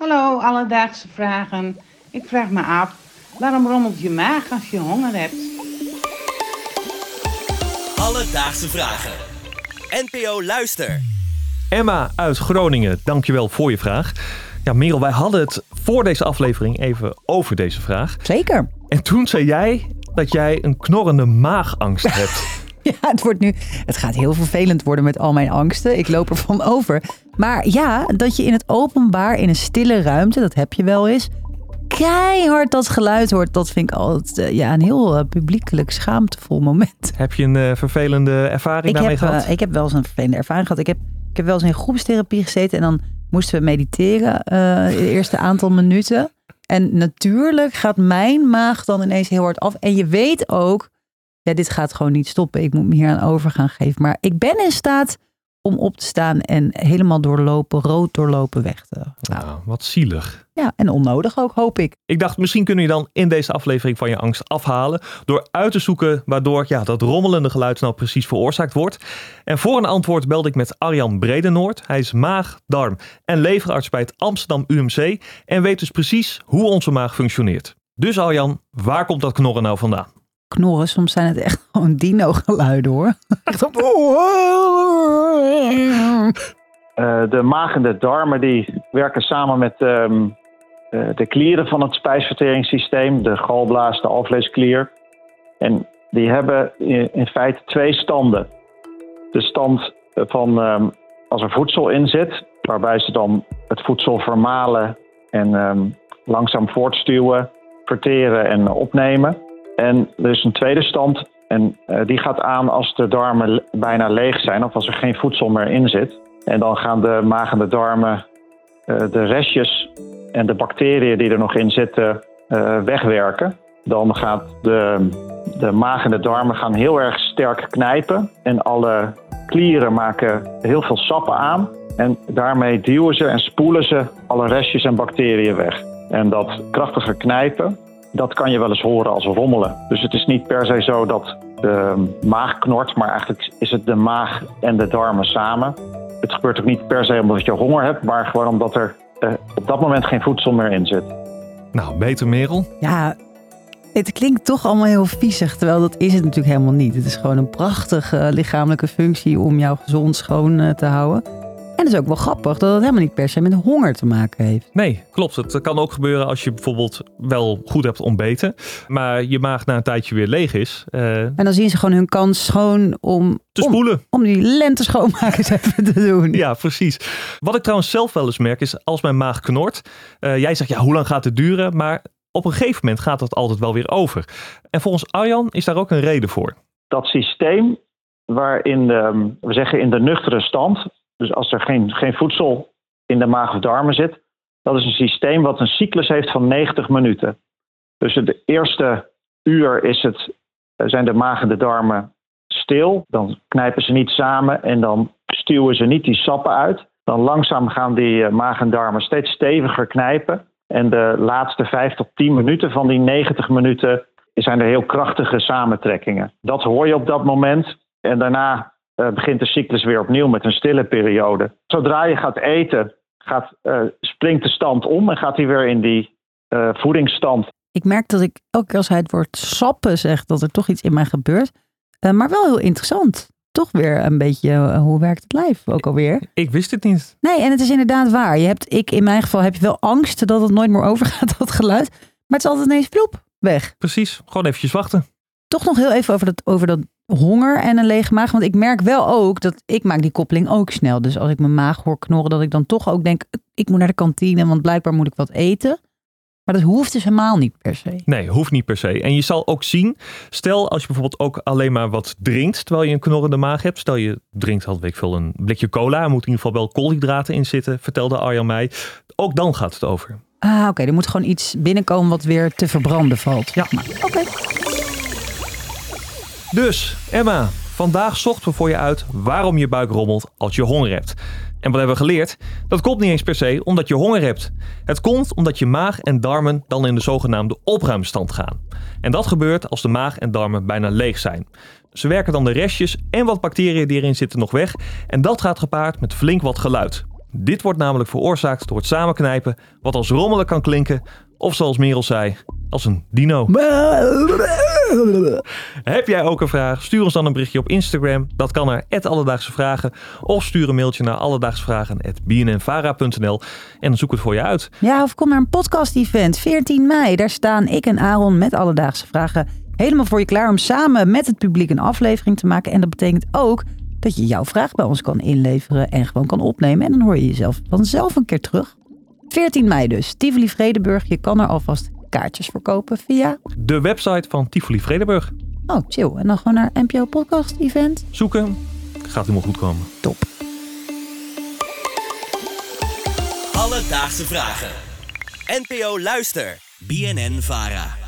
Hallo, alledaagse vragen. Ik vraag me af, waarom rommelt je maag als je honger hebt? Alledaagse vragen. NPO Luister. Emma uit Groningen, dankjewel voor je vraag. Ja, Merel, wij hadden het voor deze aflevering even over deze vraag. Zeker. En toen zei jij dat jij een knorrende maagangst hebt. Ja, het wordt nu. Het gaat heel vervelend worden met al mijn angsten. Ik loop ervan over. Maar ja, dat je in het openbaar, in een stille ruimte, dat heb je wel eens. Keihard dat geluid hoort, dat vind ik altijd eh, ja, een heel eh, publiekelijk schaamtevol moment. heb je een eh, vervelende ervaring Ik daarmee heb, gehad? eh, ik heb wel eens een vervelende ervaring gehad. Ik heb, ik heb wel eens in groepstherapie gezeten en dan moesten we mediteren het eerste aantal minuten. En natuurlijk gaat mijn maag dan ineens heel hard af. En je weet ook, ja, dit gaat gewoon niet stoppen. Ik moet me hier aan over gaan geven. Maar ik ben in staat om op te staan en helemaal doorlopen, rood doorlopen weg te gaan. Nou, wat zielig. Ja, en onnodig ook, hoop ik. Ik dacht, misschien kun je dan in deze aflevering van je angst afhalen. Door uit te zoeken waardoor ja, dat rommelende geluid nou precies veroorzaakt wordt. En voor een antwoord belde ik met Arjan Bredenoord. Hij is maag, darm en leverarts bij het Amsterdam UMC. En weet dus precies hoe onze maag functioneert. Dus Arjan, waar komt dat knorren nou vandaan? Knorren, soms zijn het echt gewoon dino-geluiden hoor. Echt zo- Eh, de maag en de darmen die werken samen met ehm, eh, de klieren van het spijsverteringssysteem, de galblaas, de alvleesklier. En die hebben in, in feite twee standen. De stand van ehm, als er voedsel in zit, waarbij ze dan het voedsel vermalen en ehm, langzaam voortstuwen, verteren en opnemen. En er is een tweede stand en eh, die gaat aan als de darmen bijna leeg zijn of als er geen voedsel meer in zit. En dan gaan de maag en de darmen eh, de restjes en de bacteriën die er nog in zitten eh, wegwerken. Dan gaat de, de maag en de darmen gaan heel erg sterk knijpen. En alle klieren maken heel veel sappen aan. En daarmee duwen ze en spoelen ze alle restjes en bacteriën weg. En dat krachtige knijpen, dat kan je wel eens horen als rommelen. Dus het is niet per se zo dat de maag knort, maar eigenlijk is het de maag en de darmen samen. Het gebeurt ook niet per se omdat je honger hebt, maar gewoon omdat er eh, op dat moment geen voedsel meer in zit. Nou, beter Merel. Ja, het klinkt toch allemaal heel viezig, terwijl dat is het natuurlijk helemaal niet. Het is gewoon een prachtige eh, lichamelijke functie om jou gezond schoon eh, te houden. En het is ook wel grappig dat het helemaal niet per se met honger te maken heeft. Nee, klopt. Het kan ook gebeuren als je bijvoorbeeld wel goed hebt ontbeten. Maar je maag na een tijdje weer leeg is. eh, En dan zien ze gewoon hun kans schoon om, te om, spoelen. om die lente schoonmakers even te doen. Ja, precies. Wat ik trouwens zelf wel eens merk is als mijn maag knort. eh, jij zegt ja, hoe lang gaat het duren? Maar op een gegeven moment gaat dat altijd wel weer over. En volgens Arjan is daar ook een reden voor. Dat systeem waarin de, we zeggen in de nuchtere stand, dus als er geen, geen voedsel in de maag of darmen zit, dat is een systeem wat een cyclus heeft van 90 minuten. Dus de eerste uur is het, eh, zijn de maag en de darmen stil, dan knijpen ze niet samen en dan stuwen ze niet die sappen uit. Dan langzaam gaan die eh, maag en darmen steeds steviger knijpen. En de laatste 5 tot 10 minuten van die 90 minuten zijn er heel krachtige samentrekkingen. Dat hoor je op dat moment. En daarna eh, begint de cyclus weer opnieuw met een stille periode. Zodra je gaat eten, gaat, eh, springt de stand om en gaat hij weer in die eh, voedingsstand. Ik merk dat ik elke keer als hij het woord sappen zegt, dat er toch iets in mij gebeurt. Eh, maar wel heel interessant. Toch weer een beetje, hoe werkt het lijf ook alweer? Ik wist het niet. Nee, en het is inderdaad waar. Je hebt, ik in mijn geval heb je wel angst dat het nooit meer overgaat, dat geluid. Maar het is altijd ineens ploep, weg. Precies. Gewoon eventjes wachten. Toch nog heel even over dat, over dat honger en een lege maag. Want ik merk wel ook dat ik maak die koppeling ook snel. Dus als ik mijn maag hoor knorren, dat ik dan toch ook denk, ik moet naar de kantine, want blijkbaar moet ik wat eten. Maar dat hoeft dus helemaal niet per se. Nee, hoeft niet per se. En je zal ook zien, stel als je bijvoorbeeld ook alleen maar wat drinkt terwijl je een knorrende maag hebt. Stel je drinkt had ik veel een blikje cola, er moet in ieder geval wel koolhydraten in zitten, vertelde Arjan mij. Ook dan gaat het over. Ah, oké. Er moet gewoon iets binnenkomen wat weer te verbranden valt. Ja. Maar, Oké. Dus, Emma, vandaag zochten we voor je uit waarom je buik rommelt als je honger hebt. En wat hebben we geleerd? Dat komt niet eens per se omdat je honger hebt. Het komt omdat je maag en darmen dan in de zogenaamde opruimstand gaan. En dat gebeurt als de maag en darmen bijna leeg zijn. Ze werken dan de restjes en wat bacteriën die erin zitten nog weg. En dat gaat gepaard met flink wat geluid. Dit wordt namelijk veroorzaakt door het samenknijpen, wat als rommelen kan klinken, of zoals Merel zei, als een dino. Heb jij ook een vraag? Stuur ons dan een berichtje op Instagram. Dat kan naar Alledaagse Vragen. Of stuur een mailtje naar alledaagsvragen.bnnvara.nl en dan zoek het voor je uit. Ja, of kom naar een podcast-event, 14 mei. Daar staan ik en Aaron met Alledaagse Vragen helemaal voor je klaar om samen met het publiek een aflevering te maken. En dat betekent ook dat je jouw vraag bij ons kan inleveren en gewoon kan opnemen. En dan hoor je jezelf vanzelf een keer terug. 14 mei dus, Tivoli Vredenburg. Je kan er alvast kaartjes verkopen via... De website van Tivoli Vredenburg. Oh, chill. En dan gewoon naar NPO Podcast Event. Zoeken. Gaat helemaal goed komen. Top. Alledaagse vragen. NPO Luister. BNN Vara.